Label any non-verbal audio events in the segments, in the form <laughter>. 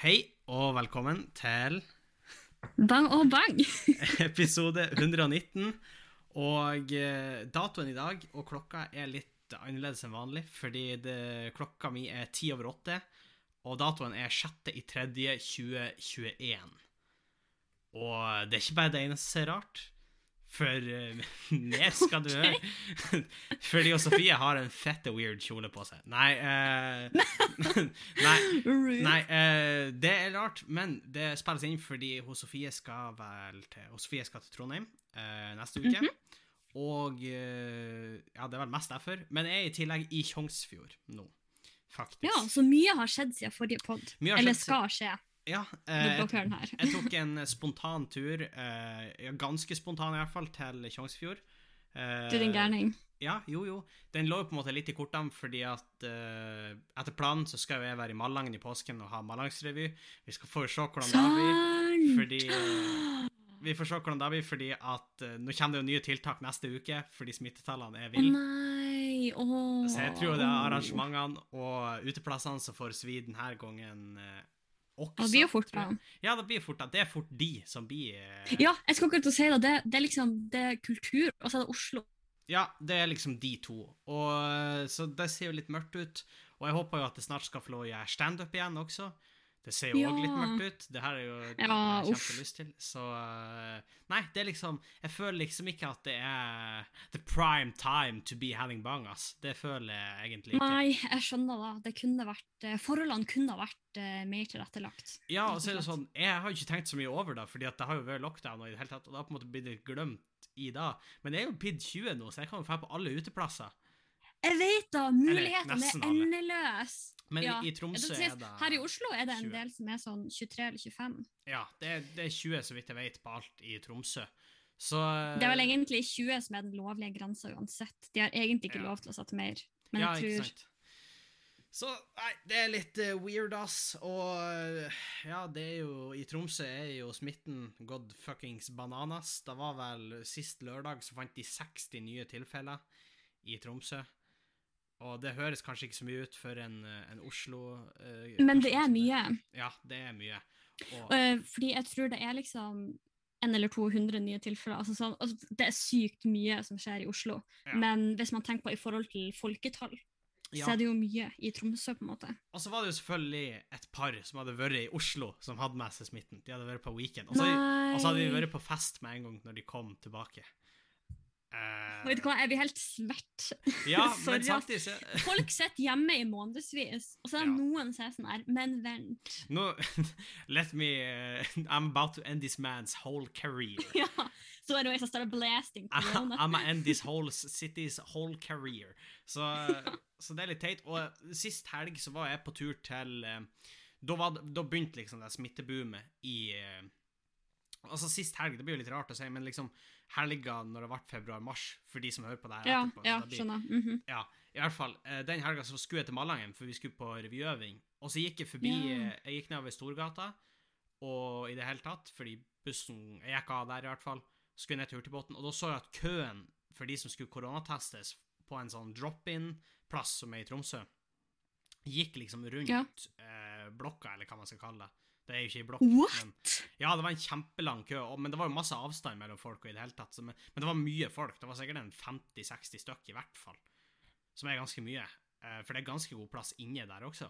Hei og velkommen til Bang og bang! <laughs> episode 119. Og eh, datoen i dag og klokka er litt annerledes enn vanlig, fordi det, klokka mi er ti over åtte, og datoen er 6. i 3. 2021. Og det er ikke bare det eneste som er rart, for uh, <laughs> mer skal du høre. <laughs> Fordi og Sofie har en fette weird kjole på seg. Nei uh, <laughs> Nei, Nei, uh, det er rart, men det spilles inn fordi hun Sofie skal vel til, hun Sofie skal til Trondheim neste uke. Og eh, Ja, det er vel mest derfor. Men jeg er i tillegg i Tjongsfjord nå, faktisk. Ja, så mye har skjedd siden forrige pod. Eller skal skje. Ja, eh, jeg, jeg tok en spontan tur, eh, ganske spontan i hvert fall, til Tjongsfjord. Eh, Du din gærning. Ja, jo, jo. Den lå jo på en måte litt i kortene, fordi at eh, etter planen så skal jo jeg være i Malangen i påsken og ha Mallangsrevy. Vi skal få se hvordan det blir. Fordi eh, Vi får se hvordan det blir, fordi at eh, nå kommer det jo nye tiltak neste uke fordi smittetallene er ville. nei! Åh. Så jeg tror det er arrangementene og uteplassene som får svi denne gangen eh, også. Det blir jo fort, da. Ja, det blir fort da. Det er fort de som blir eh, Ja, jeg skal akkurat si det. det. Det er liksom det er kultur, og så er det Oslo. Ja, det er liksom de to. Og, eh, så det ser jo litt mørkt ut. Og jeg håper jo at det snart skal få lov å gjøre standup igjen også. Det ser jo òg Ja. litt mørkt ut. Det her er jo det Ja, jeg har kjempelyst til. Så eh, Nei, det er liksom Jeg føler liksom ikke at det er the prime time to be having bang, ass. Det føler jeg egentlig ikke. Nei, jeg skjønner da. Det kunne vært, eh, forholdene kunne ha vært eh, mer tilrettelagt. Ja, og så er det sånn Jeg har jo ikke tenkt så mye over det, fordi at det har jo vært lockdown og i det hele tatt, og det har på en måte blitt litt glemt i det. Men det er jo PID 20 nå, så jeg kan jo dra på alle uteplasser. Jeg vet da! Mulighetene er endeløse. Men Ja, i, Tromsø er det Her i Oslo er det en 20. del som er sånn 23 eller 25. Ja, det er, det er 20, så vidt jeg vet, på alt i Tromsø. Så Det er vel egentlig 20 som er den lovlige grensa uansett. De har egentlig ikke Ja. lov til å sette mer. Men Ja, jeg tror. Så nei, det er litt uh, weird, ass. Og eh, ja, det er jo I Tromsø er jo smitten gått fuckings bananas. Det var vel sist lørdag så fant de 60 nye tilfeller i Tromsø. Og det høres kanskje ikke så mye ut for en, eh, en Oslo eh, Men det er mye. Ja, det er mye. Og, Eh, fordi jeg tror det er liksom en eller 200 nye tilfeller. Altså sånn, altså det er sykt mye som skjer i Oslo. Ja. Men hvis man tenker på i forhold til folketall, ja. så er det jo mye i Tromsø, på en måte. Og så var det jo selvfølgelig et par som hadde vært i Oslo, som hadde med seg smitten. De hadde vært på weekend. Og så, Nei. og så hadde de vært på fest med en gang når de kom tilbake. Eh, Vet du hva, jeg blir helt svett. Ja, <laughs> men samtidig så Folk sitter hjemme i månedsvis, og så er det Ja. noen som er sånn her, men vent. No, <laughs> Let me uh, I'm about to end this man's whole career. <laughs> Ja, så er det noen som starter blasting. I'm gonna end this whole city's whole career. Så, så det er litt teit. Og sist helg så var jeg på tur til uh, Da, var, da begynte liksom det smitteboomet i Altså Sist helg, det blir jo litt rart å si, men liksom helga når det ble februar-mars, for de som hører på det her Ja, etterpå. ja, blir- skjønner. Mhm. Ja, i hvert fall. eh, Den helga så skulle jeg til Malangen, for vi skulle på revyøving. Og så gikk jeg forbi Ja. eh, Jeg gikk nedover Storgata, og i det hele tatt, fordi bussen Jeg gikk av der, i hvert fall. Skulle ned til Hurtigbåten, og da så jeg at køen for de som skulle koronatestes på en sånn drop-in-plass som er i Tromsø, gikk liksom rundt Ja. eh, blokka, eller hva man skal kalle det. Det er jo ikke i blokk. What? Men, ja, det var en kjempelang kø, men det var jo masse avstand mellom folk. Og i det hele tatt, så, men, men det var mye folk. Det var sikkert en 50-60 stykk i hvert fall. Som er ganske mye. Eh, for det er ganske god plass inne der også.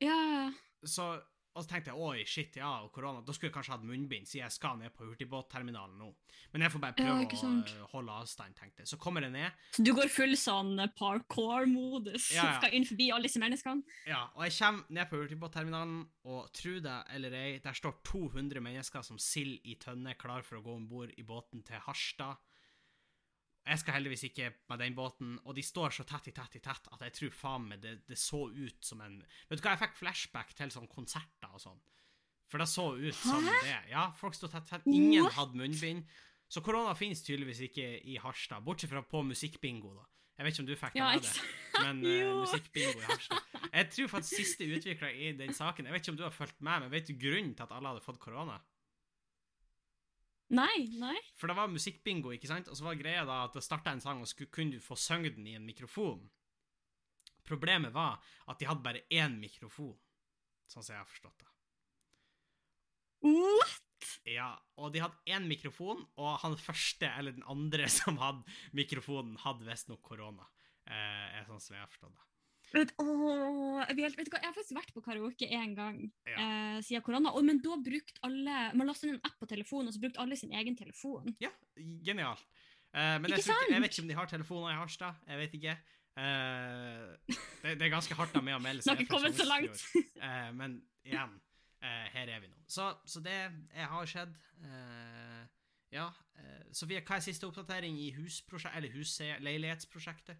Ja, Så, og så tenkte jeg oi, shit, ja, og korona. Da skulle jeg kanskje hatt munnbind, siden jeg skal ned på hurtigbåtterminalen nå. Men jeg får bare prøve ja, å eh, holde avstand, tenkte jeg. Så kommer jeg ned, så du går full sånn parkour-modus, Ja, ja. skal inn forbi alle disse menneskene? ja, og jeg kommer ned på hurtigbåtterminalen, og tro det eller ei, der står 200 mennesker som sild i tønne, klar for å gå om bord i båten til Harstad. Jeg skal heldigvis ikke med den båten, og de står så tett i tett i tett at jeg tror faen meg det, det så ut som en Vet du hva, jeg fikk flashback til sånn konserter og sånn. For det så ut som det. Ja, folk sto tett tett. Ingen What? hadde munnbind. Så korona finnes tydeligvis ikke i Harstad, bortsett fra på musikkbingo, da. Jeg vet ikke om du fikk det Ja, med deg, men uh, musikkbingo i Harstad. Jeg tror faktisk siste utvikler i den saken Jeg vet ikke om du har fulgt med, men vet du grunnen til at alle hadde fått korona? Nei, nei. For det var musikkbingo, ikke sant? Og så var greia da at det starta en sang, og så kunne du få synge den i en mikrofon. Problemet var at de hadde bare én mikrofon. sånn som jeg har forstått det. What? Ja, og de hadde én mikrofon, og han første eller den andre <laughs> som hadde mikrofonen, hadde visstnok korona. Eh, sånn som jeg har forstått det. Vet, åh, jeg, vet, vet jeg har faktisk vært på karaoke én gang Ja. eh, siden korona. Og, men da brukte alle Man lastet inn en app på telefonen, og så brukte alle sin egen telefon. Ja, genialt. Eh, men jeg, Ikke jeg vet ikke om de har telefoner i Harstad. Jeg vet ikke. Eh, det, det er ganske hardt av meg å melde seg. har ikke kommet så langt. Eh, men igjen, eh, her er vi nå. Så, så det jeg har skjedd eh, Ja. Sofie, hva er siste oppdatering i husleilighetsprosjektet?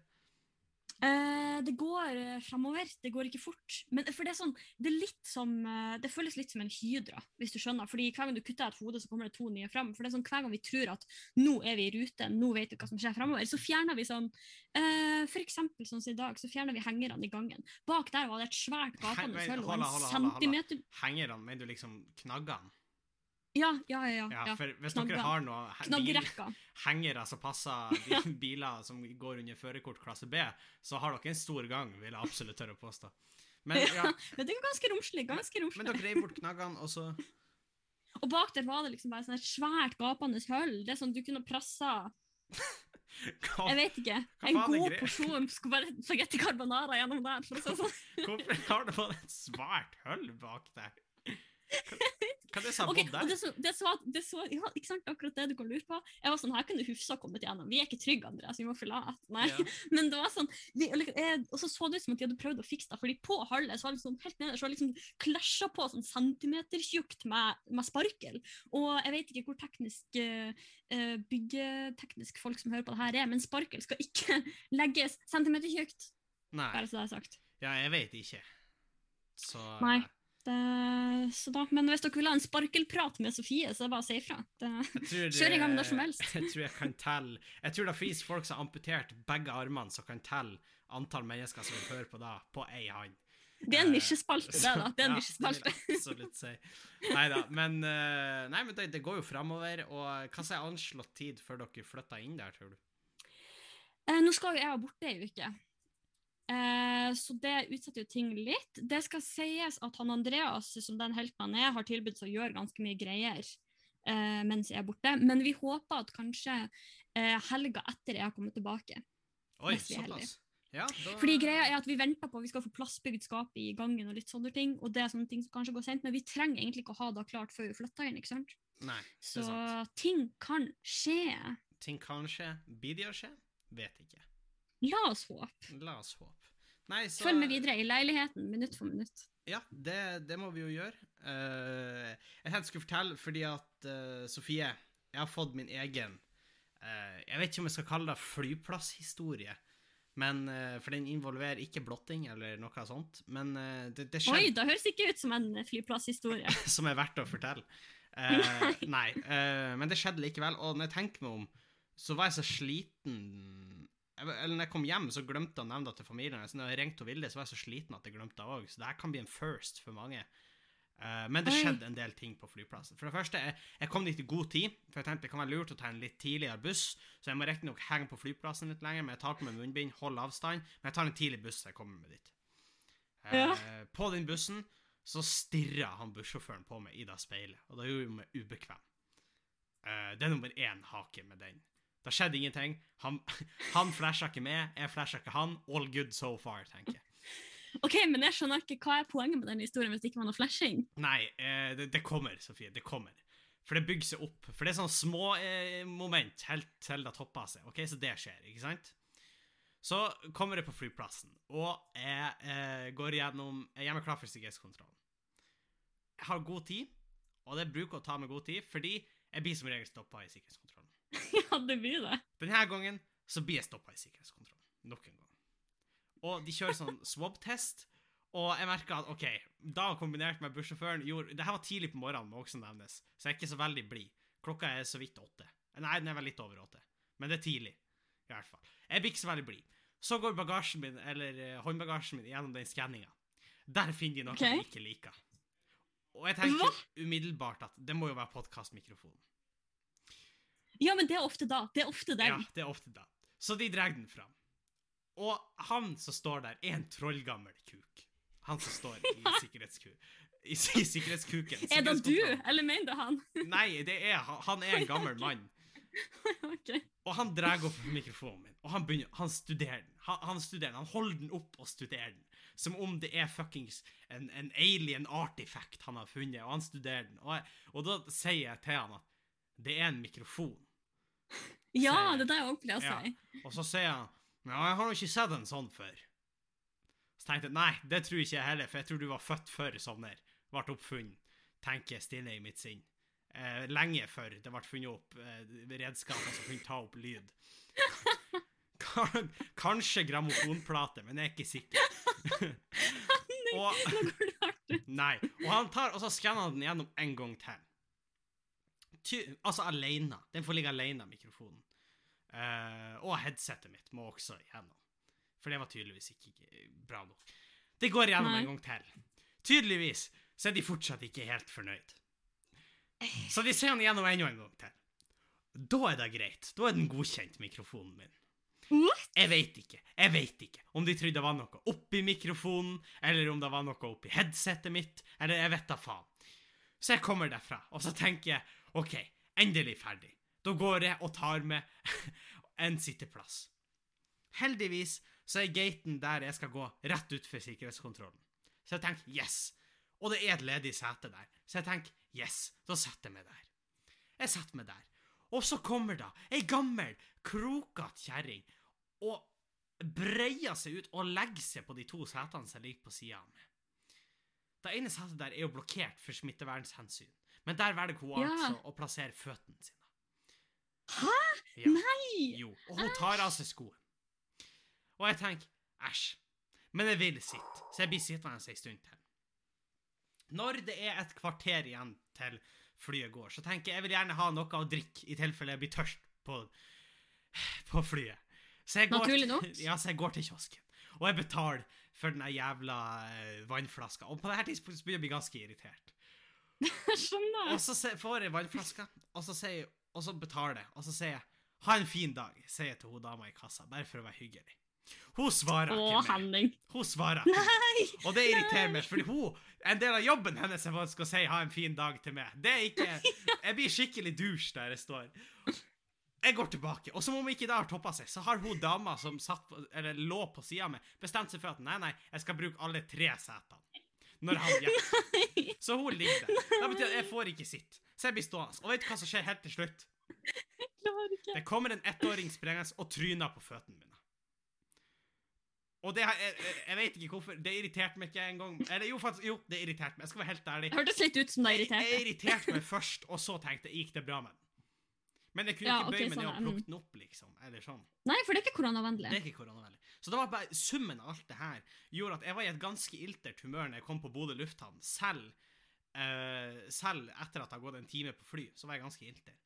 Eh, det går uh, framover, det går ikke fort. Men for det er sånn, det er litt som eh, Det føles litt som en hydra, hvis du skjønner. Fordi hver gang du kutter et hode, så kommer det to nye fram. For det er sånn, hver gang vi tror at nå er vi i rute, nå vet vi hva som skjer framover, så fjerner vi sånn eh, For eksempel sånn som i dag, så fjerner vi hengerne i gangen. Bak der var det et svært gapende hull Hengerne, mener du liksom knaggene? Ja, ja, ja. ja, Ja, for hvis knagger. dere har noe he- bil, Knaggrekka. hengere som passer de <laughs> biler som går under førerkort klasse B, så har dere en stor gang, vil jeg absolutt tørre å påstå. Men, <laughs> ja, Men det er ganske romslig. ganske men men dere reiv bort knaggene, og så Og bak der var det liksom bare sånn et svært gapende hull. Det er sånn du kunne pressa <laughs> Hva, Jeg vet ikke. En god porsjon bare spagetti carbonara gjennom der. for å si sånn. Hvorfor har du fått et svært hull bak der? Hva, hva er det som er Ok, bodd der? det så, det så, det så, ja, ikke sant, akkurat det du kan lure på. Jeg var sånn, her kunne Hufsa kommet gjennom. Vi er ikke trygge, Andreas, vi må forlate. Nei. Ja. <laughs> Men det var sånn, vi, og så så det ut som at de hadde prøvd å fikse det, fordi på hallet så var det sånn, helt nede, så var det liksom klasja på sånn centimetertjukt med, med sparkel. Og jeg vet ikke hvor teknisk eh, eh, byggeteknisk folk som hører på det her er, men sparkel skal ikke <laughs> legges centimetertjukt, Nei. bare så det er sagt. Ja, jeg vet ikke. Så Nei. Det, så da, men hvis dere vil ha en sparkelprat med Sofie, så er det bare å si ifra. Det, Kjør i gang når eh, som helst. <laughs> Jeg tror jeg kan telle Jeg tror det finnes folk som har amputert begge armene, som kan telle antall mennesker som vil høre på da, på ei hånd. det er en Eh, nisjespalte, det, da. Det er en <laughs> ja, nisjespalte. Det absolutt si. Nei da. Men, eh, nei, men det, det går jo framover. Og hva som er anslått tid før dere flytter inn der, tror du? Eh, nå skal jo jeg være borte ei uke, eh, så det utsetter jo ting litt. Det skal sies at han Andreas, som den helten han er, har tilbudt seg å gjøre ganske mye greier eh, mens jeg er borte. Men vi håper at kanskje eh, helga etter jeg har kommet tilbake. Oi, såpass. Ja, da Fordi greia er at Vi venter på at vi skal få plassbygd skap i gangen, og litt sånne ting, og det er sånne ting som kanskje går sent, men vi trenger egentlig ikke å ha det klart før vi flytter inn. ikke sant? Nei, det Så sant. ting kan skje. Ting kan skje. Blir det å skje? Vet ikke. La oss håpe. La oss håpe. Nei, så Følg med videre i leiligheten, minutt for minutt. Ja, det, det må vi jo gjøre. Uh, jeg tenkte jeg skulle fortelle fordi at uh, Sofie, jeg har fått min egen uh, Jeg vet ikke om jeg skal kalle det flyplasshistorie, men, for den involverer ikke blotting eller noe sånt. Men det, det Oi, det høres ikke ut som en flyplasshistorie. <laughs> som er verdt å fortelle. Nei, eh, men det skjedde likevel. Og når jeg tenker meg om, så var jeg så sliten Eller når jeg kom hjem, så glemte jeg å nevne det til familien. Så når jeg ringte Vilde, så var jeg så sliten at jeg glemte det òg. Så det her kan bli en first for mange. Uh, men det skjedde en del ting på flyplassen. For det første, jeg, jeg kom dit i god tid, for jeg tenkte det kan være lurt å ta en litt tidligere buss. Så jeg må riktignok henge på flyplassen litt lenger, men jeg tar på meg munnbind, holder avstand. Men jeg tar en tidlig buss så jeg kommer meg dit. Uh, Ja. På den bussen så stirra han bussjåføren på meg i det speilet, og det gjorde jo meg ubekvem. Uh, det er nummer én hake med den. Det skjedde ingenting. Han, <laughs> han flasha ikke med, jeg flasha ikke han. All good so far, tenker jeg. <laughs> Ok, men jeg skjønner ikke hva er poenget med den historien hvis det ikke var noe flashing. Nei, eh, det, det kommer, Sofie. Det kommer. For det bygger seg opp. For det er sånne små eh, moment helt til det topper seg. Ok, Så det skjer, ikke sant? Så kommer jeg på flyplassen, og jeg eh, går gjennom Jeg meg klar for sikkerhetskontrollen. Jeg har god tid, og det bruker å ta meg god tid, fordi jeg blir som regel stoppa i sikkerhetskontrollen. <laughs> ja, det blir det. Denne gangen så blir jeg stoppa i sikkerhetskontrollen. Nok en gang. Og de kjører sånn <laughs> swab-test, og jeg merker at OK, da kombinert med bussjåføren gjorde Det her var tidlig på morgenen, må også nevnes, så jeg er ikke så veldig blid. Klokka er så vidt åtte. Nei, den er vel litt over åtte, men det er tidlig, i hvert fall. Jeg blir ikke så veldig blid. Så går bagasjen min, eller eh, håndbagasjen min, gjennom den skanninga. Der finner de noe okay. de ikke liker. Og jeg tenker umiddelbart at det må jo være podkastmikrofon. Ja, men det er ofte da. Det er ofte den. Ja, det er ofte da. Så de drar den fram. Og han som står der, er en trollgammel kuk. Han som står i <laughs> sikkerhetsku, i, i sikkerhetskuken. Er det du, eller mener du han? Nei, det er, han han er en gammel <laughs> mann. <laughs> Okay. Og han drar opp mikrofonen min, og han begynner, han studerer den. Han, han studerer den, han holder den opp og studerer den. Som om det er fuckings en, en alien artifact han har funnet, og han studerer den. Og, jeg, og da sier jeg til han at det er en mikrofon. Ja, det er det jeg òg pleier å Ja. si. Og så sier han Ja, jeg har jo ikke sett en sånn før. Så tenkte jeg nei, det tror ikke jeg heller, for jeg tror du var født før sånn her ble oppfunnet. Tenker jeg stille i mitt sinn. Eh, lenge før det ble funnet opp eh, redskaper som kunne ta opp lyd. <laughs> Kanskje grammofonplate, men jeg er ikke sikker. <laughs> og, nei. Og han tar, og så skanner han den gjennom en gang til. Altså alene. Den får ligge alene, mikrofonen. Uh, og headsetet mitt må også igjennom. For det var tydeligvis ikke bra nok. Det går igjennom Nei. en gang til. Tydeligvis så er de fortsatt ikke helt fornøyd. Så de ser den igjennom enda en gang til. Da er det greit. Da er den godkjent, mikrofonen min. What? Jeg vet ikke. Jeg veit ikke om de trodde det var noe oppi mikrofonen, eller om det var noe oppi headsetet mitt, eller jeg vet da faen. Så jeg kommer derfra, og så tenker jeg OK, endelig ferdig. Da går jeg og tar med <laughs> en sitteplass. Heldigvis så er gaten der jeg skal gå, rett utfor sikkerhetskontrollen. Så jeg tenker yes. Og det er et ledig sete der. Så jeg tenker yes, da setter jeg meg der. Jeg setter meg der. Og så kommer da ei gammel, krokete kjerring og breier seg ut og legger seg på de to setene som ligger på sida av meg. Det ene setet der er jo blokkert for smittevernhensyn, men der velger hun Ja. altså å plassere føttene sine. Hæ? Ja. Nei! Jo, og hun tar av seg skoen. Og jeg tenker, æsj. Men jeg vil sitte, så jeg blir sittende en stund til. Når det er et kvarter igjen til flyet går, så tenker jeg jeg vil gjerne ha noe å drikke i tilfelle jeg blir tørst på, på flyet. Så jeg går. Ja, så jeg går til kiosken, og jeg betaler for den jævla eh, vannflaska. Og på det her tidspunktet begynner jeg å bli ganske irritert. <laughs> Skjønner. Og så får jeg vannflaska, og så, jeg, og så betaler jeg, og så sier jeg 'ha en fin dag', sier jeg til hun dama i kassa, bare for å være hyggelig. Hun svarer Å, ikke mer. Hun svarer ikke. Nei! Og det irriterer meg, fordi hun, en del av jobben hennes er faktisk å si 'ha en fin dag' til meg. Det er ikke <laughs> Jeg blir skikkelig douche der jeg står. Jeg går tilbake, og som om ikke det har toppa seg, så har hun dama som satt på, eller lå på sida mi, bestemt seg for at nei, nei, jeg skal bruke alle tre setene. Når han <laughs> gikk. Så hun ligger der. Det betyr at jeg får ikke sitte. Så jeg blir stående. Og vet du hva som skjer helt til slutt? Klarer ikke. Det kommer en ettåring sprengende og tryner på føttene mine. Og det jeg, jeg, jeg vet ikke hvorfor. Det irriterte meg ikke engang. Eller jo, faktisk, jo, det irriterte meg. Jeg skal være helt ærlig. Det hørtes litt ut som det Jeg, jeg irriterte. irriterte meg først, og så tenkte jeg gikk det bra med den. Men jeg kunne Ja, ikke bøye bøye meg sånn, ned og mm. plukke den opp, liksom. Eller sånn. Nei, for det er ikke koronavennlig. Det er ikke koronavennlig. Så det var bare summen av alt det her gjorde at jeg var i et ganske iltert humør når jeg kom på Bodø lufthavn. Selv, uh, selv etter at det har gått en time på fly, så var jeg ganske ilter.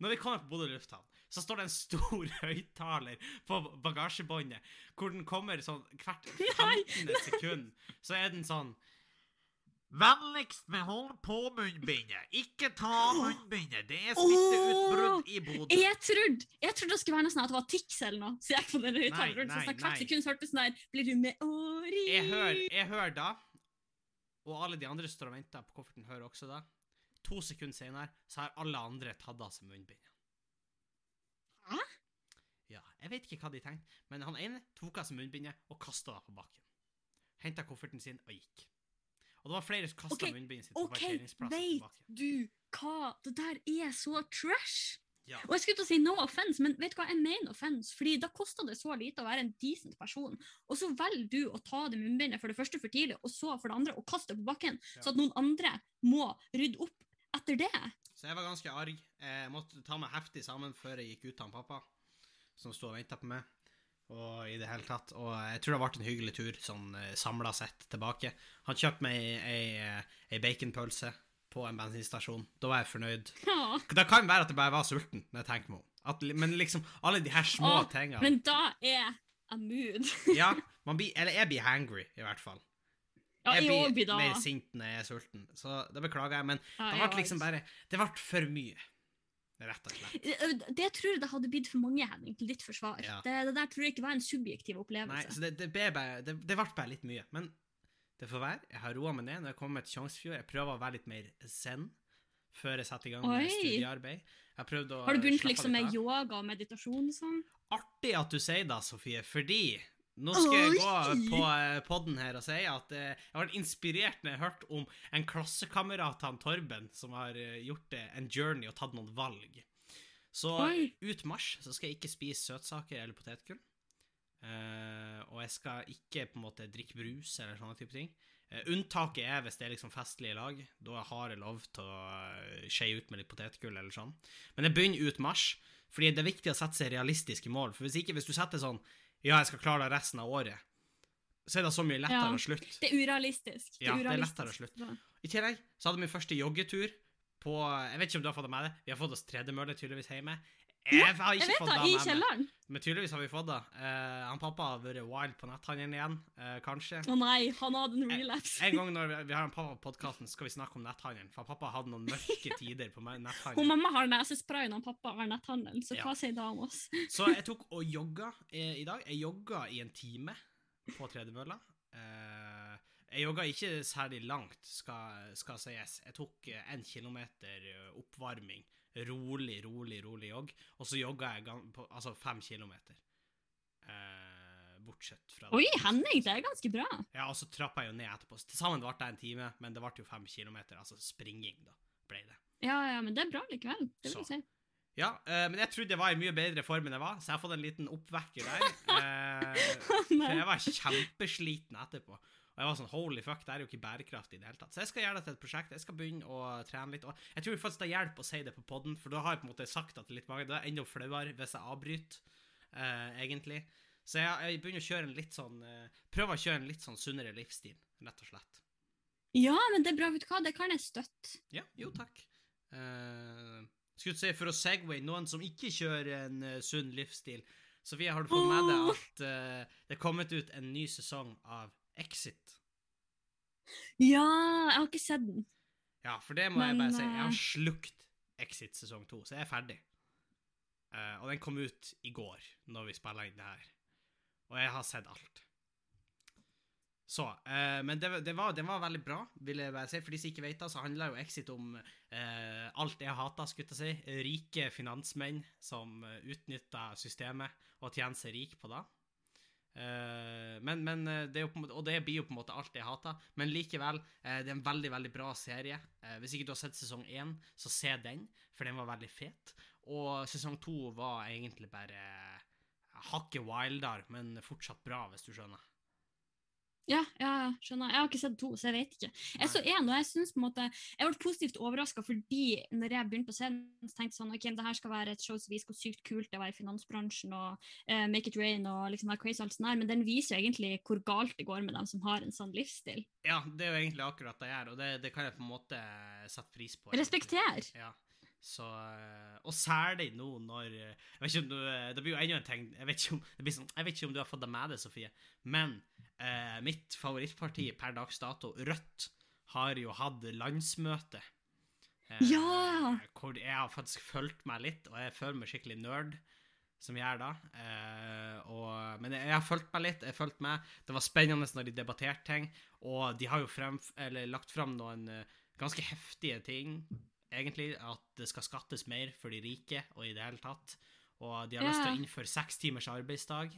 Når vi kommer på Bodø lufthavn, så står det en stor <laughs> høyttaler på bagasjebåndet, hvor den kommer sånn hvert <laughs> 15. sekund. Så er den sånn Vennligst med hold på munnbindet. Ikke ta munnbindet. Det er smitteutbrudd i Bodø. Jeg trodde, jeg trodde det skulle være noe sånn at det var Tix eller noe. Så jeg på den høyttaleren så snart hvert sekund hørtes sånn der Blir du med Åri? Jeg hører, jeg hører da, og alle de andre står og venter på kofferten, hører også da. To sekunder senere så har alle andre tatt av seg munnbindet. Hæ? Ja, jeg vet ikke hva de tenkte, men han ene tok av seg munnbindet og kasta det på bakken. Henta kofferten sin og gikk. Og det var flere som kasta okay, munnbindet sitt på OK, parkeringsplassen vet tilbake. du hva? Det der er så trash. Ja. Og jeg skulle til å si no offense, men vet du hva, jeg mener offense. Fordi da koster det så lite å være en decent person. Og så velger du å ta det munnbindet for det første for tidlig, og så for det andre å kaste det på bakken, Ja. så at noen andre må rydde opp etter det. Så jeg var ganske arg. Jeg måtte ta meg heftig sammen før jeg gikk ut til han pappa, som sto og venta på meg. Og i det hele tatt. Og jeg tror det ble en hyggelig tur, sånn samla sett tilbake. Han kjøpte meg ei, ei, ei baconpølse på en bensinstasjon. Da var jeg fornøyd. Ja. Det kan være at jeg bare var sulten, når jeg tenker meg om. At, men liksom, alle de her små Åh, tingene Men da er jeg mood. <laughs> Ja, <laughs> man blir, eller jeg blir hangry, i hvert fall. Ja, jeg jeg blir mer sint når jeg er sulten. Så det beklager jeg, men Ja, det ble liksom bare Det ble for mye. Rett og slett. Det, tror jeg det hadde blitt for mange, Henning, til ditt forsvar. Ja. Det, det der tror jeg ikke var en subjektiv Nei, opplevelse. så det, det, ble bare, det, det ble bare litt mye. Men Det får være. Jeg har roa meg ned når jeg kommer til Tjongsfjord. Jeg prøver å være litt mer zen før jeg setter i gang med Oi. studiearbeid. Har du begynt liksom med yoga og meditasjon og sånn? Artig at du sier det, Sofie, fordi nå skal jeg gå på poden podden her og si at jeg jeg ble inspirert når jeg hørte om en klassekamerat av han Torben som har eh, gjort eh, en journey og tatt noen valg. Så Oi. ut mars så skal jeg ikke spise søtsaker eller potetgull. Uh, og jeg skal ikke på en måte drikke brus eller sånne type ting. Uh, unntaket er hvis det er liksom festlige lag. Da har jeg lov til å skje ut med litt potetgull eller sånn. Men jeg begynner ut mars, fordi det er viktig å sette seg realistiske mål. For hvis ikke, hvis du setter sånn Ja, jeg skal klare det resten av året, så er det så mye lettere Ja. å slutte. Det er urealistisk. Ja, det er lettere å slutte. I tillegg så hadde vi første joggetur på Jeg vet ikke om du har fått det med deg. Vi har fått oss tredemølle tydeligvis hjemme. Jeg har Jeg ikke vet fått det i med kjelleren. Men tydeligvis har vi fått det. Uh, han pappa har vært wild på netthandelen igjen, uh, kanskje. Å nei, han hadde en relapse. En gang når vi, vi har en pappa på podkasten, skal vi snakke om netthandelen. For pappa hadde noen mørke <laughs> tider på netthandelen. Hun mamma har nesespray når pappa har netthandelen, så Ja. hva sier da om oss? Så jeg tok og jogga eh, i dag. Jeg jogga i en time på tredemølla. Uh, jeg jogga ikke særlig langt, skal, skal sies. Jeg tok eh, en kilometer eh, oppvarming. Rolig, rolig, rolig jogg. Og så jogga jeg på, altså fem kilometer. Eh, bortsett fra. Oi, Henning, det er ganske bra. Ja, og så trappa jeg jo ned etterpå. Til sammen ble det en time, men det ble jo fem kilometer. Altså springing, da, ble det. Ja, ja, men det er bra likevel. Det vil jeg si. Ja, eh, men jeg trodde jeg var i mye bedre form enn jeg var, så jeg har fått en liten oppvekker der. <laughs> Eh, for jeg var kjempesliten etterpå. Og jeg var sånn holy fuck, det er jo ikke bærekraftig i det hele tatt. Så jeg skal gjøre det til et prosjekt. Jeg skal begynne å trene litt. Og jeg tror faktisk det hjelper å si det på poden, for da har jeg på en måte sagt det til litt mange. Det er enda flauere hvis jeg avbryter, uh, egentlig. Så jeg, jeg begynner å kjøre en litt sånn uh, Prøver å kjøre en litt sånn sunnere livsstil, rett og slett. Ja, men det er bra, vet du hva, det kan jeg støtte. Ja, jo takk. Uh, skulle si for å segway noen som ikke kjører en uh, sunn livsstil. Sofie, har du fått med deg at uh, det er kommet ut en ny sesong av Exit? Ja, jeg har ikke sett den. Ja, for det må jeg bare si. Jeg har eh, slukt Exit sesong to, så jeg er ferdig. Uh, og den kom ut i går, når vi spiller inn det her. Og jeg har sett alt. Så, eh, men det, det, var, det var veldig bra, vil jeg bare si. For de som ikke vet det, så handler jo Exit om eh, alt jeg hater, skulle jeg si. Rike finansmenn som uh, utnytter systemet og tjener seg rik på det. Eh, men, men eh, det er jo på en måte, Og det blir jo på en måte alt jeg hater. Men likevel, eh, det er en veldig veldig bra serie. Hvis ikke du har sett sesong én, så se den, for den var veldig fet. Og sesong to var egentlig bare hakket wildere, men fortsatt bra, hvis du skjønner. Ja, ja, skjønner. Jeg har ikke sett to, så jeg vet ikke. Jeg så én, og jeg synes på en måte, jeg ble positivt overraska fordi når jeg begynte å se den, så tenkte jeg sånn, ok, det her skal være et show som viser hvor sykt kult det var i finansbransjen og uh, Make it rain og liksom være crazy og alt sånt der, men den viser jo egentlig hvor galt det går med dem som har en sånn livsstil. Ja, det er jo egentlig akkurat det jeg gjør, og det, det kan jeg på en måte sette pris på. egentlig. Respekter! Ja. Så, eh, og særlig nå når eh, Jeg vet ikke om du eh, Det blir jo enda en ting Jeg vet om, det blir sånn, jeg vet ikke om du har fått det med deg, Sofie, men eh, mitt favorittparti per dags dato, Rødt, har jo hatt landsmøte. Eh, Ja! Hvor jeg har faktisk fulgt meg litt, og jeg føler meg skikkelig nerd som gjør det. Eh, og, men jeg, har fulgt meg litt. jeg har fulgt med. Det var spennende når de debatterte ting, og de har jo frem, eller, lagt fram noen ganske heftige ting, egentlig. At det skal skattes mer for de rike, og i det hele tatt. Og de har lyst til å innføre seks timers arbeidsdag.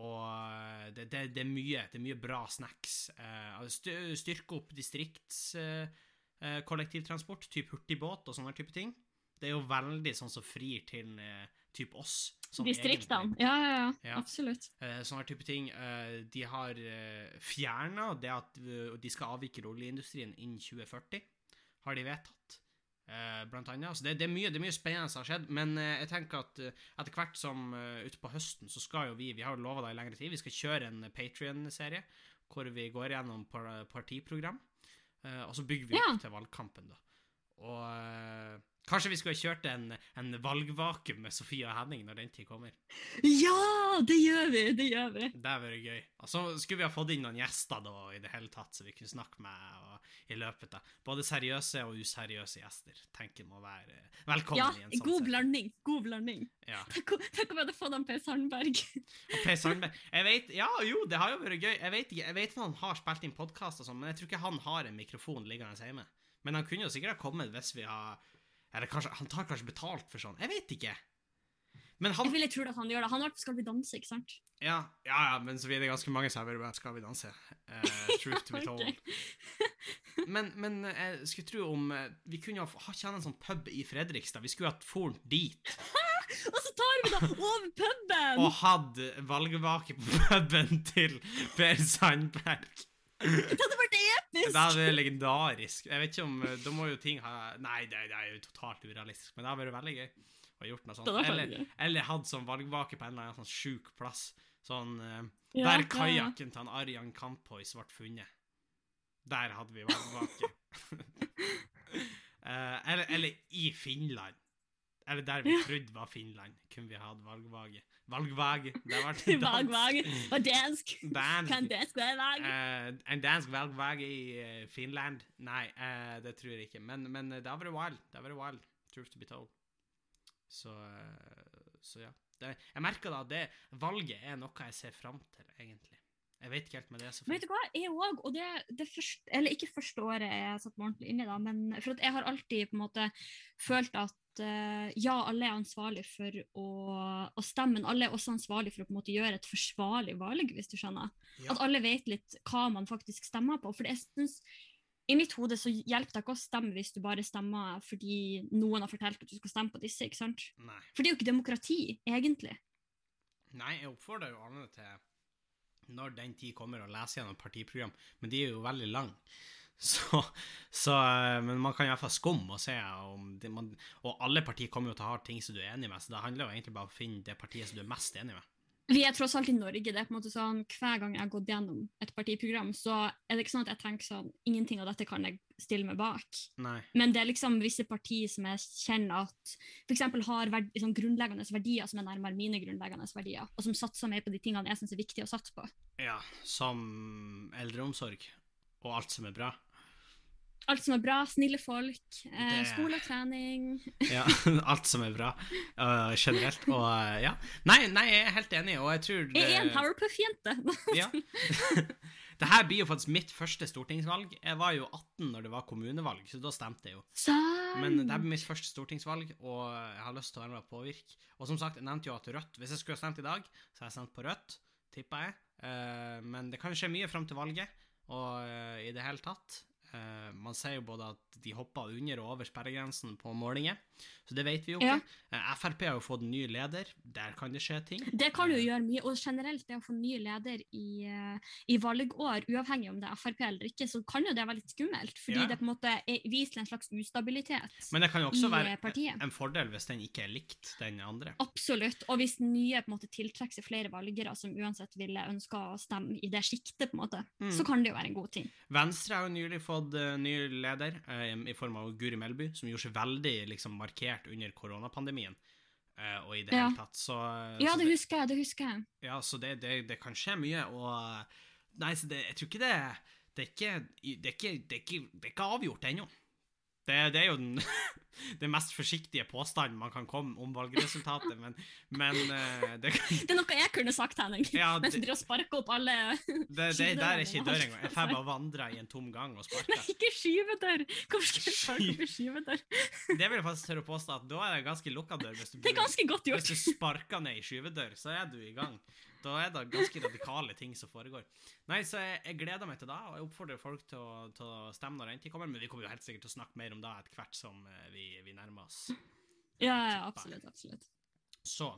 Og det, det, det, er mye, det er mye bra snacks. Eh, styrke opp distrikts... Eh, eh, kollektivtransport, typ hurtigbåt og sånne type ting. Det er jo veldig sånn som frir til eh, typ oss. Distriktene. Ja, ja, ja, Ja. absolutt. Sånne type ting. De har eh, fjerna det at de skal avvikle oljeindustrien innen 2040, har de vedtatt. Eh, blant annet. Så det, det, er mye, det er mye spennende som har skjedd, men eh, jeg tenker at eh, etter hvert som utpå høsten, så skal jo vi Vi har jo lova det i lengre tid, vi skal kjøre en Patrion-serie hvor vi går gjennom partiprogram, og så bygger vi Ja. opp til valgkampen, da. Og kanskje vi skulle ha kjørt en, en valgvakuum med Sofie og Henning når den tid kommer. Ja, det gjør vi! Det gjør vi. Det hadde vært gøy. Og så skulle vi ha fått inn noen gjester da, i det hele tatt, så vi kunne snakke med og, i løpet av Både seriøse og useriøse gjester. Tenker må være velkommen Ja, i en sånn god blanding. God blanding. Ja. Tenk tenk om vi hadde fått han Per Sandberg. Og Per Sandberg Jeg vet, Ja, jo, det har jo vært gøy. Jeg vet jeg vet han har spilt inn podkast og sånn, men jeg tror ikke han har en mikrofon liggende hjemme. Men han kunne jo sikkert ha kommet hvis vi har Eller kanskje, han tar kanskje betalt for sånn. Jeg vet ikke. Men han Jeg ville tro at han gjør det. Han har vært på Skal vi danse, ikke sant? Ja, ja, ja men så blir det ganske mange som har vært med Skal vi danse. Uh, truth to be <laughs> told. Men, men jeg skulle tro om eh, Vi kunne ha ha- ikke hatt en sånn pub i Fredrikstad. Vi skulle hatt foren dit <laughs> Og så tar vi da over puben! og hatt valgvake på puben til Per Sandberg. Det hadde vært episk! Det hadde vært legendarisk. Jeg vet ikke om eh, Da må jo ting ha Nei, det, det er jo totalt urealistisk, men det hadde vært veldig gøy å gjort noe sånt. Eller, eller hatt sånn valgvake på en eller annen sånn sjuk plass. Sånn eh, Ja, Der ja, ja. kajakken til Arjan Kampois ble funnet. Der hadde vi valgvake. <laughs> <laughs> Eh, eller, eller i Finland. Eller der vi trodde var Finland, kunne vi hatt valgvage. Valgvage. Det har vært <laughs> valgvag. Og dansk. Dansk. Kan dansk være? Eh, en dansk valgvage i uh, Finland? Nei, uh, det tror jeg ikke. Men, men det har vært wild. Det har vært wild, truth to be told. Så, så ja. Det, jeg merker da at det valget er noe jeg ser fram til, egentlig. Jeg vet ikke helt med det. Men Vet du hva, jeg òg, og det, det første, eller ikke første året jeg satt meg ordentlig inn i da, men for at jeg har alltid på en måte følt at eh, ja, alle er ansvarlig for å, å stemme, men alle er også ansvarlig for å på en måte gjøre et forsvarlig valg, hvis du skjønner. Ja. At alle vet litt hva man faktisk stemmer på. For jeg synes, i mitt hode så hjelper det ikke å stemme hvis du bare stemmer fordi noen har fortalt at du skal stemme på disse, ikke sant? Nei. For det er jo ikke demokrati, egentlig. Nei, jeg oppfordrer jo alle til, når den tid kommer, å lese gjennom partiprogram, men de er jo veldig lang. Så, så eh, Men man kan iallfall skumme og se om det, man, Og alle partier kommer jo til å ha ting som du er enig med, så det handler jo egentlig bare om å finne det partiet som du er mest enig med. Vi er tross alt i Norge. det er på en måte sånn, Hver gang jeg har gått gjennom et partiprogram, så er det ikke sånn at jeg tenker sånn Ingenting av dette kan jeg stille meg bak. Nei. Men det er liksom visse partier som jeg kjenner at f.eks. har verd, liksom grunnleggende verdier som er nærmere mine grunnleggende verdier, og som satser mer på de tingene jeg syns er viktig å satse på. Ja, som eldreomsorg og alt som er bra. Alt som er bra, snille folk, eh, skole og trening. <laughs> Ja, alt som er bra uh, generelt. Og uh, ja. Nei, nei, jeg er helt enig, og jeg tror Jeg er en det- Powerpuff-jente! <laughs> Ja. <laughs> det her blir jo faktisk mitt første stortingsvalg. Jeg var jo 18 når det var kommunevalg, så da stemte jeg jo. Men det her blir mitt første stortingsvalg, og jeg har lyst til å være med og påvirke. Og som sagt, jeg nevnte jo at Rødt Hvis jeg skulle ha stemt i dag, så har jeg stemt på Rødt, tipper jeg. Uh, men det kan skje mye fram til valget, og i det hele tatt. Eh, man sier jo både at de hopper under og over sperregrensen på målinger, så det vet vi jo ikke. Ja. Eh, Frp har jo fått ny leder, der kan det skje ting. Det kan jo gjøre mye, og generelt det å få ny leder i, eh, i valgår, uavhengig om det er Frp eller ikke, så kan jo det være litt skummelt, fordi Ja. det på en måte er, viser en slags ustabilitet Men det kan jo også være eh, partiet. en fordel hvis den ikke er likt den andre. Absolutt, og hvis nye på en måte tiltrekker seg flere valgere som uansett ville ønske å stemme i det sjiktet, på en måte, Mm. så kan det jo være en god ting. Venstre har jo nylig fått eh, ny leder, eh, i form av Guri Melby, som gjorde seg veldig liksom, markert under koronapandemien. eh, og i det Ja. hele tatt. Så, Ja, så det husker jeg, det husker jeg. ja, så det, det, det kan skje mye, og Nei, så det, jeg tror ikke det Det er ikke, det er ikke, det er ikke, det er ikke avgjort ennå. Det, det er jo den, <laughs> den mest forsiktige påstanden man kan komme om valgresultatet, men, men eh, det, Det er noe jeg kunne sagt, Henning. Ja, Mens du driver og sparker opp alle det, det der er ikke dør engang. Jeg får bare vandre i en tom gang og sparke. Nei, <laughs> ikke skyvedør! Hvorfor skal jeg sparke opp i skyvedør? <laughs> Det vil jeg faktisk tørre å påstå at da er det ganske lukka dør. Hvis du, Det er ganske godt gjort. hvis du sparker ned i skyvedør, så er du i gang. Da er det ganske radikale ting som foregår. Nei, så jeg, jeg gleder meg til det, og jeg oppfordrer folk til å, til å stemme når den tid kommer. Men vi kommer jo helt sikkert til å snakke mer om det etter hvert som eh, vi, vi nærmer oss. Ja, ja, absolutt. absolutt. Så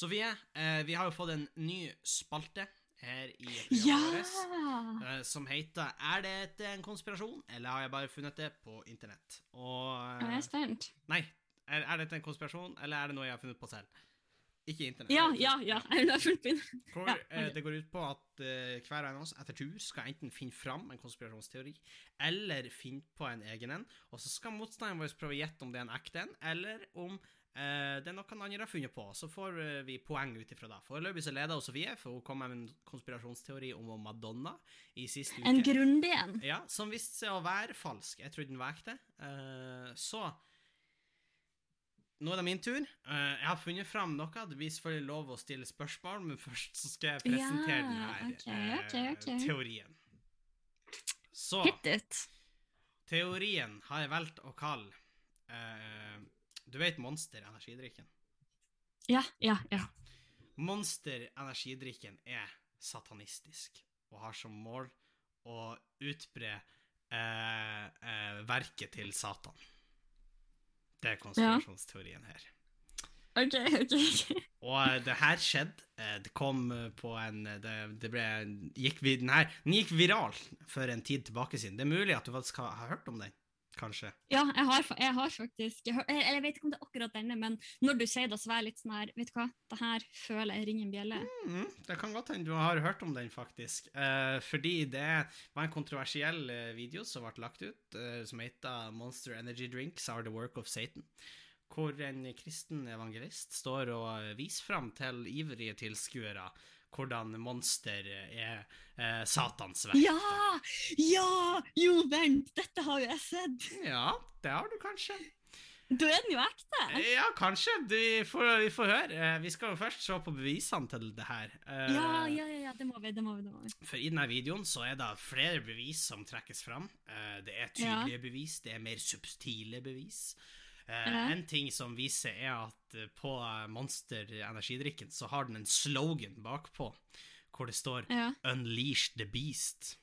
Sofie, eh, vi har jo fått en ny spalte her i Ja! vårt. eh, Som heter 'Er det en konspirasjon, eller har jeg bare funnet det på internett?' Og Jeg er spent. Nei. Er, er dette en konspirasjon, eller er det noe jeg har funnet på selv? Ikke internett. Ja, ja, ja. <laughs> Jeg har fulgt med. Hvor Ja, eh, det går ut på at eh, hver en av oss etter tur skal enten finne fram en konspirasjonsteori, eller finne på en egen en, og så skal motstanderen vår prøve å gjette om det er en ekte en, eller om eh, det er noe andre har funnet på. Så får eh, vi poeng ut ifra det. Foreløpig så leder Sofie, for hun kom med en konspirasjonsteori om Madonna i siste uke. En grundig en. Ja, som viste seg å være falsk. Jeg trodde den var ekte. Eh, så nå er det min tur. Eh, jeg har funnet fram noe. Det blir selvfølgelig lov å stille spørsmål, men først så skal jeg presentere Ja, denne okay, okay, okay. eh, teorien. Så teorien har jeg valgt å kalle uh, Du vet Monster energidrikken? Ja, ja, ja. Monster energidrikken er satanistisk og har som mål å utbre uh, uh, verket til Satan. Det er konspirasjonsteorien her. OK, OK. ok. Og eh, det her skjedde. eh, Det kom eh, på en Det, det ble gikk vi, den, her, den gikk viral for en tid tilbake siden. Det er mulig at du faktisk har, har hørt om den, kanskje? Ja, jeg har, jeg har faktisk jeg, Eller jeg, vet ikke om det er akkurat denne, men når du sier det, så er jeg litt sånn her Vet du hva, det her føler jeg ringer en bjelle. Mm, det kan godt hende du har hørt om den, faktisk. Eh, fordi det var en kontroversiell eh, video som ble lagt ut, eh, som heter 'Monster Energy Drinks Are The Work of Satan'. Hvor en kristen evangelist står og eh, viser fram til ivrige tilskuere hvordan Monster er eh, Satans verk. Ja! Ja! Jo, vent! Dette har jo jeg sett! Ja, det har du kanskje. Da er den jo ekte! Ja, kanskje. Vi får, vi får høre. Eh, Vi skal jo først se på bevisene til det her. Eh, Ja, ja, ja, ja, det må vi. det må vi, det må vi. For i denne videoen så er det flere bevis som trekkes fram. Eh, det er tydelige bevis, det er mer subtile bevis. Eh, En ting som viser, er at eh, på Monster energidrikken så har den en slogan bakpå, hvor det står Ja. 'Unleash the Beast'.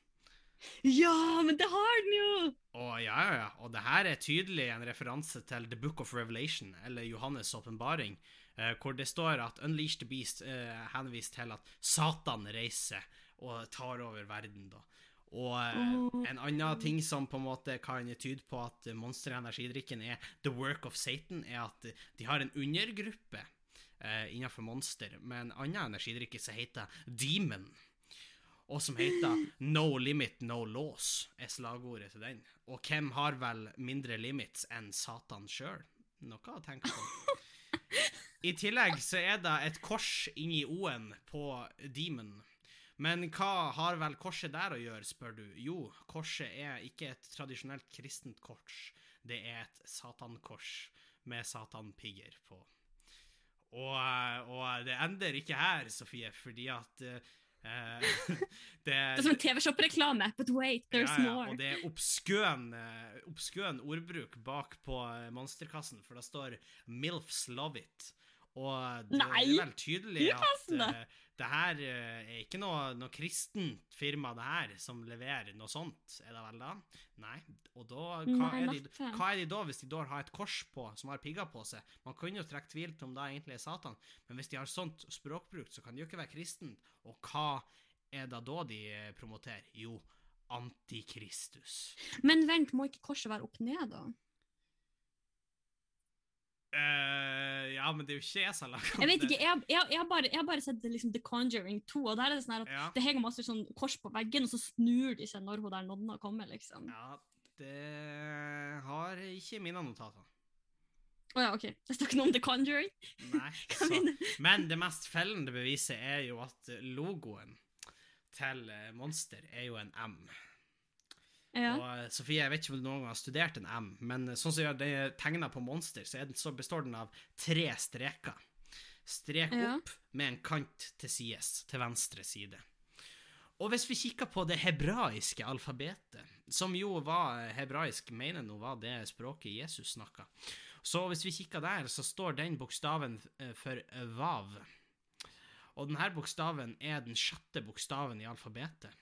ja, men det har den jo! Og ja, ja, ja. Og det her er tydelig en referanse til The Book of Revelation, eller Johannes' åpenbaring, eh, hvor det står at Unleash the Beast eh, henviser til at Satan reiser og tar over verden, da. Og eh, Oh. en annen ting som på en måte kan tyde på at Monster energidrikken er the work of Satan, er at de har en undergruppe eh, innenfor Monster med en annen energidrikke som heter Demon. Og som heter No limit, no laws, er slagordet til den. Og hvem har vel mindre limits enn Satan sjøl? Noe å tenke på. <laughs> I tillegg så er det et kors inni O-en på Demon. Men hva har vel korset der å gjøre, spør du? Jo, korset er ikke et tradisjonelt kristent kors. Det er et satankors med satanpigger på. Og, og det ender ikke her, Sofie, fordi at Uh, <laughs> det, Det er som en TV-shop-reklame, but wait, there's ja, ja, more. Og det er obskøn, eh, obskøn ordbruk bak på eh, monsterkassen, for det står 'MILFs love it'. Og det Nei! er vel tydelig at Upassende. Det her eh, er ikke noe, noe kristent firma det her som leverer noe sånt, er det vel da? Nei. Og da, hva, Nei, er de, hva er de da, hvis de da har et kors på som har pigger på seg? Man kunne jo trekke tvil til om det egentlig er Satan, men hvis de har sånt språkbruk, så kan det jo ikke være kristen. Og hva er det da de eh, promoterer? Jo, Antikristus. Men vent, må ikke korset være opp ned, da? Eh, ja, men det er jo ikke jeg som har laga Jeg vet ikke, jeg, jeg, jeg, har, bare, jeg har bare sett liksom, The Conjuring 2, og der er det sånn at Ja. det henger masse sånn kors på veggen, og så snur de seg når hun der nonna kommer, liksom. ja, det har ikke mine notater. Å ja, OK. Det står ikke noe om The Conjuring. Nei. <laughs> Så. Men det mest fellende beviset er jo at logoen til eh, Monster er jo en M. Ja. Og eh, Sofie, jeg vet ikke om du noen gang har studert en M, men sånn som det er tegna på Monster, så, den, så består den av tre streker. Strek Ja. opp med en kant til sides, til venstre side. Og hvis vi kikker på det hebraiske alfabetet, som jo var hebraisk, mener nå var det språket Jesus snakka, så hvis vi kikker der, så står den bokstaven eh, for vav. Og denne bokstaven er den sjette bokstaven i alfabetet.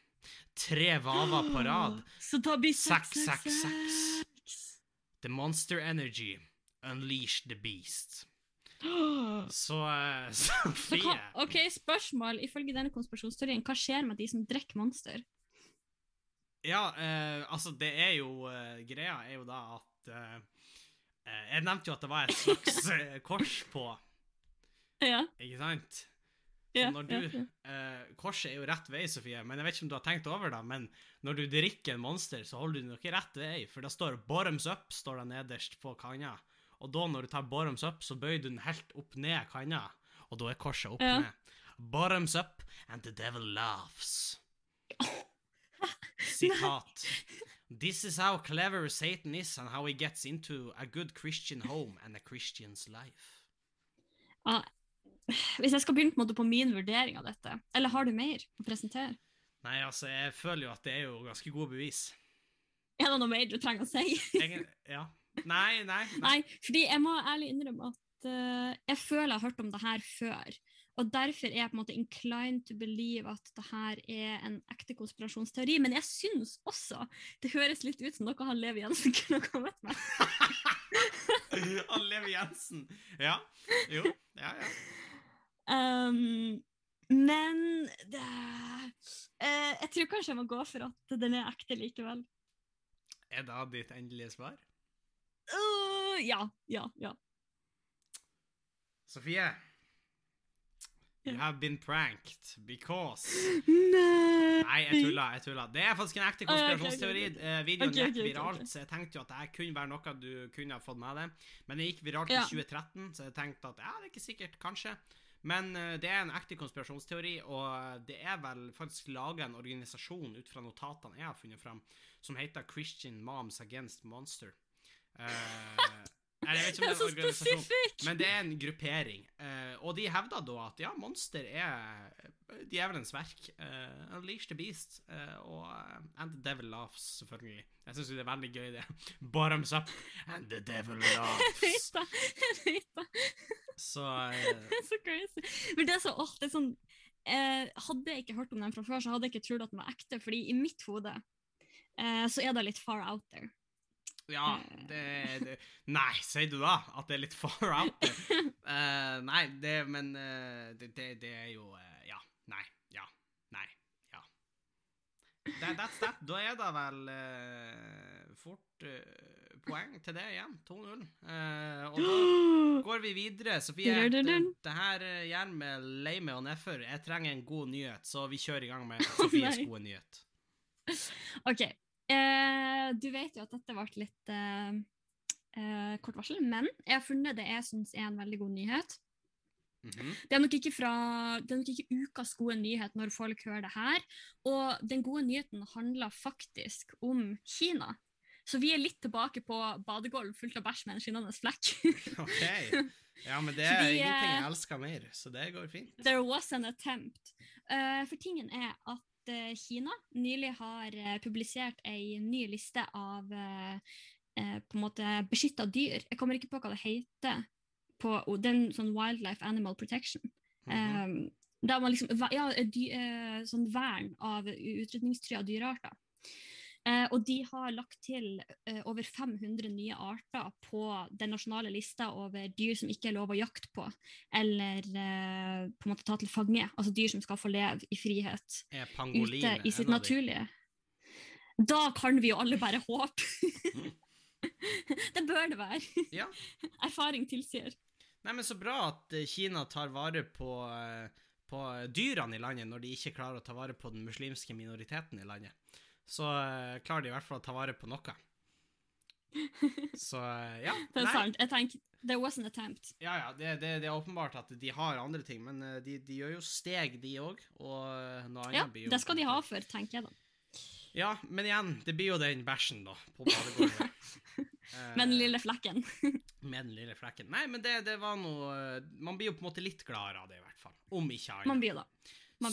Tre vaver på rad. <gasps> Så da blir Seks, seks, seks. The Monster Energy. Unleash the Beast. <gasps> Så uh, <laughs> Så Sofie hva, ok, spørsmål. Ifølge denne konspirasjonsteorien, hva skjer med de som drikker Monster? Ja, eh, altså, det er jo eh, Greia er jo da at eh, eh, Jeg nevnte jo at det var et slags <laughs> eh, kors på Ja. ikke sant? Så ja, når du, ja, ja. eh, korset er jo rett vei, Sofie, men jeg vet ikke om du har tenkt over det, men når du drikker en monster, så holder du den ikke rett vei, for det står 'bottoms up' står det nederst på kanna. Og da, når du tar 'bottoms up', så bøyer du den helt opp ned kanna, og da er korset opp ned. 'Bottoms up, and the devil laughs'. Sitat. This is how clever Satan is, and how he gets into a good Christian home and a Christian's life. Ja. Hvis jeg skal begynne på, måte på min vurdering av dette, eller har du mer å presentere? Nei, altså, jeg føler jo at det er jo ganske gode bevis. <laughs> Er det noe mer du trenger å si? <laughs> Egen, ja. Nei, nei, nei. Nei, fordi jeg må ærlig innrømme at uh, jeg føler jeg har hørt om det her før. Og derfor er jeg på en måte inclined to believe at det her er en ekte konspirasjonsteori. Men jeg syns også det høres litt ut som noe han Levi Jensen <laughs> kunne ha kommet med. Han Levi Jensen. Ja. Jo. Ja, ja. Um, men det, uh, jeg tror kanskje jeg må gå for at den er ekte likevel. Er det ditt endelige svar? Uh, ja, ja, ja. Sofie, you have been pranked because Nei! Nei, jeg tulla. jeg tulla. Det er faktisk en ekte konspirasjonsteori. ok, okay, konspirasjonsteori. ok. Eh, Videoen okay, gikk viralt, så jeg tenkte jo at det kunne være noe du kunne ha fått med deg. Men det gikk viralt Ja. i 2013, så jeg tenkte at ja, det er ikke sikkert, kanskje. Men eh, det er en ekte konspirasjonsteori, og det er vel faktisk laga en organisasjon ut fra notatene jeg har funnet fram, som heter Christian Moms Against Monster. Eh, eller jeg vet ikke om det er en organisasjon. Men det er en gruppering, Uh, og de hevder da at ja, Monster er djevelens verk. Uh, Unleash the Beast uh, og eh, And the Devil Laughs, selvfølgelig. Jeg syns det er veldig gøy, det. <laughs> Bottoms up, and the devil laughs. Jeg vet. Så <laughs> eh, Det er så crazy. Men det er så, åh, det er sånn eh, Hadde jeg ikke hørt om den fra før, så hadde jeg ikke trodd at den var ekte, fordi i mitt hode eh, så er det litt far out there. Ja, det, det Nei, sier du da at det er litt far out? <laughs> Eh, nei, det Men uh, det, det, det er jo uh, Ja. Nei. Ja. Nei. Ja. That, that's that. Da er det vel fort poeng til det igjen. 2-0. Eh, og da <gasps> går vi videre. Sofie, det, det her gjør meg lei meg og nedfor. Jeg trenger en god nyhet, så vi kjører i gang med <laughs> Sofies gode nyhet. OK. Eh, du vet jo at dette ble litt eh, eh, kort varsel, men jeg har funnet det jeg syns er en veldig god nyhet. Mhm. Det er nok ikke fra, det er nok ikke ukas gode nyhet når folk hører det her. Og den gode nyheten handler faktisk om Kina. Så vi er litt tilbake på badegulv fullt av bæsj med en skinnende flekk. <laughs> OK. Ja, men det <laughs> er Fordi, ingenting jeg eh, elsker mer, så det går fint. There was an attempt. Uh, for tingen er at eh, Kina nylig har uh, publisert ei ny liste av uh, på en måte beskytta dyr. Jeg kommer ikke på hva det heter. På, den sånn Wildlife Animal Protection. Mhm. Um, da man liksom, ja, dy, eh, sånn vern av utrydningstrua dyrearter. Eh, og de har lagt til eh, over 500 nye arter på den nasjonale lista over dyr som ikke er lov å jakte på, eller eh, på en måte ta til fange. Altså dyr som skal få leve i frihet ute i sitt naturlige. Da kan vi jo alle bare håpe. <laughs> det bør det være. Ja. <laughs> Erfaring tilsier. Nei, men så bra at eh, Kina tar vare på, eh, på dyrene i landet når de ikke klarer å ta vare på den muslimske minoriteten i landet. Så eh, klarer de i hvert fall å ta vare på noe. <laughs> Så eh, ja. Det er Nei, sant. Jeg tenker, There was an attempt. ja, ja det, det, det er åpenbart at de har andre ting, men eh, de, de gjør jo steg, de òg. Og noe annet Ja, blir jo det skal de ha for, tenker jeg da. Ja, men igjen, det blir jo den bæsjen, da, på badegulvet. <laughs> Med den lille flekken. <laughs> Med den lille flekken. Nei, men det, det var noe Man blir jo på en måte litt gladere av det, i hvert fall. Om ikke annet. Man blir da.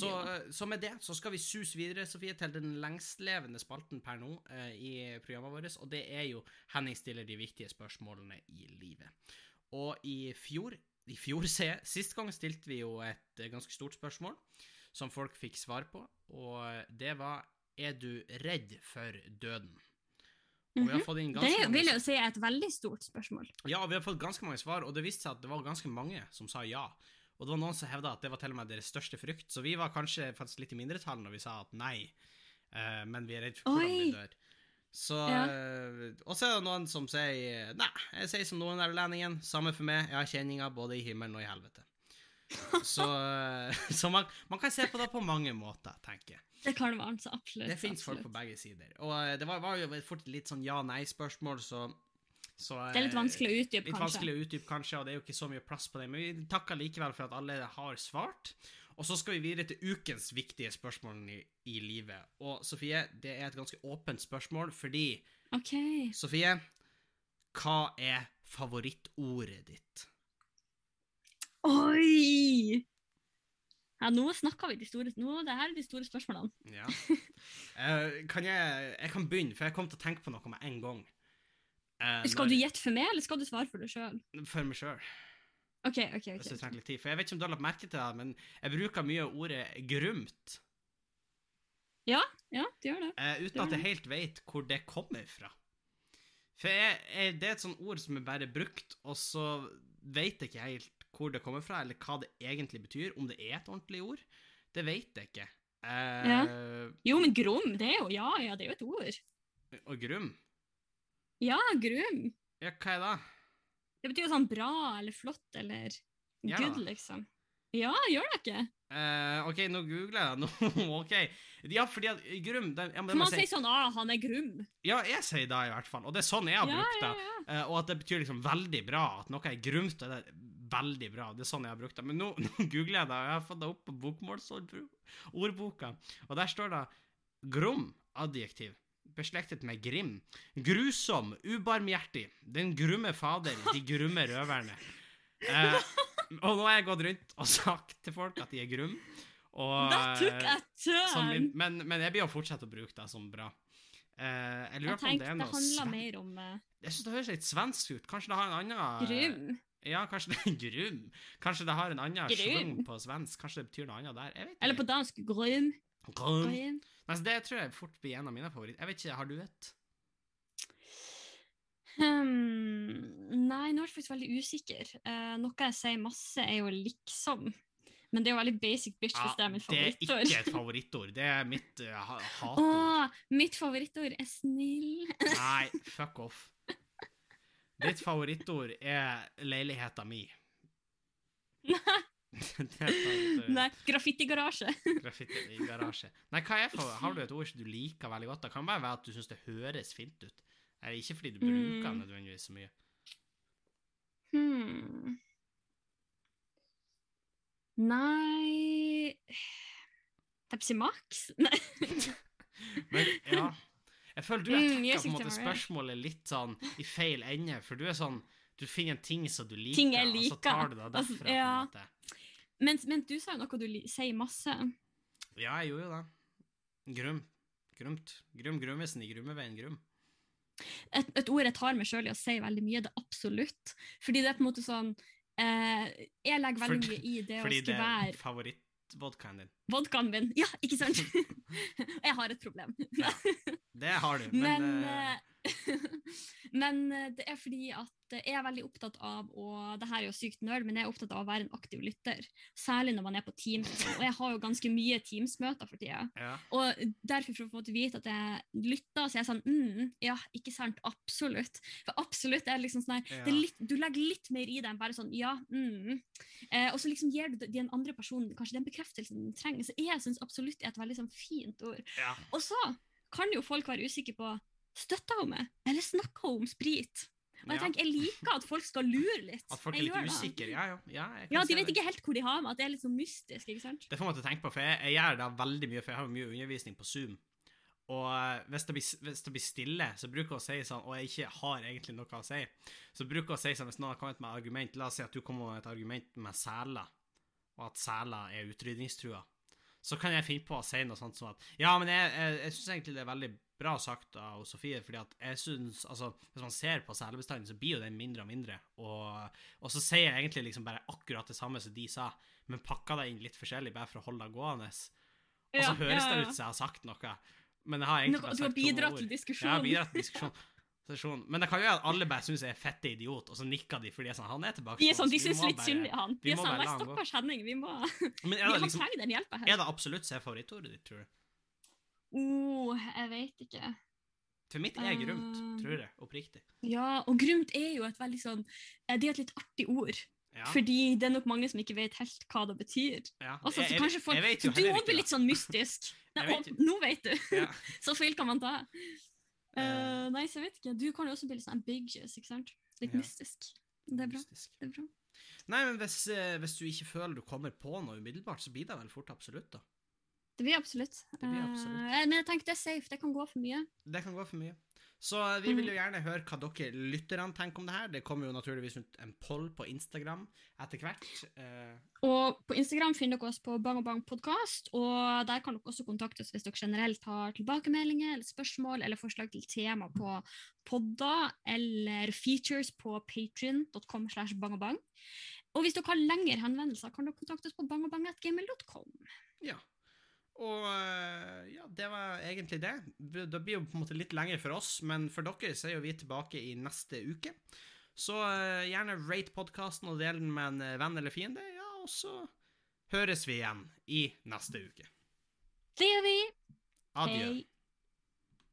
Så, eh, så med det så skal vi suse videre, Sofie, til den lengstlevende spalten per nå eh, i programmet vårt, og det er jo Henning stiller de viktige spørsmålene i livet. Og i fjor, i fjor se, sist gang stilte vi jo et eh, ganske stort spørsmål som folk fikk svar på, og det var Er du redd for døden? Mhm. fått Det vil jeg jo si er et veldig stort spørsmål. ja, vi har fått ganske mange svar, og det viste seg at det var ganske mange som sa ja. Og det var noen som hevda at det var til og med deres største frykt, så vi var kanskje faktisk litt i mindretall når vi sa at nei, uh, men vi er redd for hvordan vi dør. Så, Ja. eh, Og så er det noen som sier nei, jeg sier som noen nederlendingen, samme for meg, jeg har kjenninger både i himmelen og i helvete. Så, eh, <laughs> så man, man kan se på det på mange måter, tenker jeg. Det kan være absolutt. Det fins folk på begge sider. Og det var, var jo fort litt sånn ja-nei-spørsmål, så, så Det er litt vanskelig å utdype, Litt kanskje. vanskelig å utdype, kanskje, og det er jo ikke så mye plass på det. Men vi takker likevel for at alle har svart. Og så skal vi videre til ukens viktige spørsmål i, i livet. Og Sofie, det er et ganske åpent spørsmål, fordi OK. Sofie, hva er favorittordet ditt? Oi! Ja, nå snakker vi de store nå, Det her er de store spørsmålene. Ja. Uh, kan jeg Jeg kan begynne, for jeg kom til å tenke på noe med en gang. Eh, Skal når- du gjette for meg, eller skal du svare for deg sjøl? For meg sjøl. OK, OK. ok. Hvis jeg trenger litt tid. For jeg vet ikke om du har lagt merke til det, men jeg bruker mye ordet grumt. Ja, ja, du gjør det. Uh, uten Det at jeg helt vet hvor det kommer fra. For jeg, jeg, det er et sånt ord som er bare brukt, og så vet jeg ikke helt hvor det kommer fra, eller hva det egentlig betyr. Om det er et ordentlig ord, det vet jeg ikke. Eh, Jo, men grom, det er jo Ja, ja, det er jo et ord. Og grum? Ja, grum. Ja, hva er det? Det betyr jo sånn bra eller flott eller Ja. good, liksom. Ja, gjør det ikke? Uh, OK, nå googler jeg. <laughs> Nå, OK. Ja, fordi at grum det, men det Man si- sier sånn 'ah, han er grum'. Ja, jeg sier det i hvert fall, og det er sånn jeg har Ja, brukt det. ja, ja. Uh, og at det betyr liksom veldig bra. At noe er grumt, det er veldig bra. Det er sånn jeg har brukt det. Men nå, <laughs> nå googler jeg det, og jeg har fått det opp på bokmålsordboka, og der står det 'Grum', adjektiv. Beslektet med grim. Grusom, ubarmhjertig. Den grumme fader, de grumme røverne. Eh, og nå har jeg gått rundt og sagt til folk at de er grum. Og, a som men, men jeg blir å fortsette å bruke det som bra. Eh, jeg lurer Jeg på om det er noe handla sven... mer om uh, Jeg syns det høres litt svensk ut. Kanskje det har en annen grum. Ja, kanskje det er grum. Kanskje det har en annen schwung på svensk. Kanskje det betyr noe annet der. Eller på dansk grum. Grum. grum. Nei, det tror jeg fort blir en av mine favoritter. Jeg vet ikke, har du et? Um, nei, nå er jeg faktisk veldig usikker. Uh, noe jeg sier masse, er jo liksom. Men det er jo veldig basic bitch hvis det er mitt favorittord. det er ikke et favorittord. Det er mitt uh, ha hatord. Åh, mitt favorittord er snill. Nei, <laughs> fuck off. Ditt favorittord er leiligheta mi. Nei. <laughs> nei graffitigarasje. <laughs> graffitigarasje. Nei, hva er for, Har du et ord som du liker veldig godt? Det kan bare være at du syns det høres fint ut. Eh, Ikke fordi du bruker det Mm. nødvendigvis så mye. Hmm. Nei Pepsi Max? <laughs> Nei. Men ja Jeg føler du har Mm, en måte spørsmålet litt sånn i feil ende, for du er sånn Du finner en ting som du liker, jeg og så tar du det Altså, derfra. ja. Men, men du sa jo noe du sier masse. Ja, jeg gjorde jo det. Grum. Grumt. Grum Grummesen i Grummeveien Grum. Et, et ord jeg tar meg sjøl i å si veldig mye, det er absolutt. Fordi det er på en måte sånn eh, Jeg legger veldig Fordi- mye i det å Fordi det er være favorittvodkaen din. vodkaen min. Ja, ikke sant? <laughs> <laughs> jeg har et problem. Ja, Det har du, men, Men, eh, eh, <laughs> men eh, det er fordi at jeg er veldig opptatt av å det her er jo sykt nerd, men jeg er opptatt av å være en aktiv lytter. Særlig når man er på Teams. og jeg har jo ganske mye Teams-møter for tida. ja. Og derfor for å få vite at jeg lytter, så er jeg sånn mm, Ja, ikke sant? Absolutt. For absolutt er liksom sånn her Ja. Du legger litt mer i det enn bare sånn ja, mm. Eh, og så liksom gir du den andre personen kanskje den bekreftelsen den trenger. Så jeg syns absolutt er et veldig sånn fint ord. ja. Og så kan jo folk være usikre på Støtter hun meg, eller snakker hun om sprit? Og jeg tenker, jeg liker at folk skal lure litt. At folk er litt usikre. Ja, ja. ja, Ja, De vet det. ikke helt hvor de har meg, at det er litt sånn mystisk. ikke sant? Det får man til å tenke på, for jeg, jeg gjør det veldig mye, for jeg har mye undervisning på Zoom. Og eh, hvis det, blir, hvis det blir stille, så bruker jeg å si sånn, og jeg ikke har egentlig noe å si, så bruker jeg å si sånn, hvis noen har kommet med argument, la oss si at du kommer med et argument med seler, og at seler er utrydningstrua, så kan jeg finne på å si noe sånt som at, ja, men jeg, jeg, jeg synes egentlig det er veldig bra sagt av Sofie, fordi at jeg synes, altså, hvis man ser på selbestanden, så blir jo den mindre og mindre, og, og så sier jeg egentlig liksom bare akkurat det samme som de sa, men pakker det inn litt forskjellig, bare for å holde det gående. Og så Ja, høres det ut som jeg har sagt noe, men jeg har egentlig bare du har sagt tomme bidratt ord. til diskusjonen. Ja, jeg har bidratt til diskusjon. diskusjon. Men det kan jo gjøre at alle bare syns jeg er fette idiot, og så nikker de fordi sånn, han er tilbake. De er sånn, de syns litt synd i han. vi De er sånn, stakkars Henning, vi må Men vi, er det, liksom, er det absolutt som er favorittordet ditt, tror du? Oh, jeg vet ikke. For mitt er grumt, uh, tror jeg, oppriktig. Ja, og grumt er jo et veldig sånn eh, Det er et litt artig ord. Ja, Fordi det er nok mange som ikke vet helt hva det betyr. ja. Altså, Jeg- så jeg- folk, jeg vet jo du heller ikke blir det. litt sånn mystisk. <laughs> Nei, vet og, nå vet du! Ja. <laughs> Så feil kan man ta. Uh, uh, nei, så jeg vet ikke. Du kan jo også bli litt sånn ambiguous, ikke sant? Litt mystisk. Det er bra. Mystisk. Det er bra. Nei, men hvis, eh, hvis du ikke føler du kommer på noe umiddelbart, så blir det vel fort absolutt, da. Det blir absolutt. Det blir absolutt. Uh, men jeg tenker det er safe. Det kan gå for mye. Det kan gå for mye. Så eh, vi vil Mhm. jo gjerne høre hva dere lytterne tenker om det her. Det kommer jo naturligvis ut en poll på Instagram etter hvert. Uh, Og på Instagram finner dere oss på Bang og Bang podkast, og der kan dere også kontakte oss hvis dere generelt har tilbakemeldinger eller spørsmål eller forslag til tema på podder eller features på patrion.com slash bangobang. Og hvis dere har lengre henvendelser, kan dere kontakte oss på bangobang.gmail.com. ja. Og eh, ja, det var egentlig det. Det blir jo på en måte litt lenger for oss, men for dere så er jo vi tilbake i neste uke. Så uh, gjerne rate podkasten og del den med en eh, venn eller fiende, ja, og så høres vi igjen i neste uke. Det gjør vi! Adjø. Hei!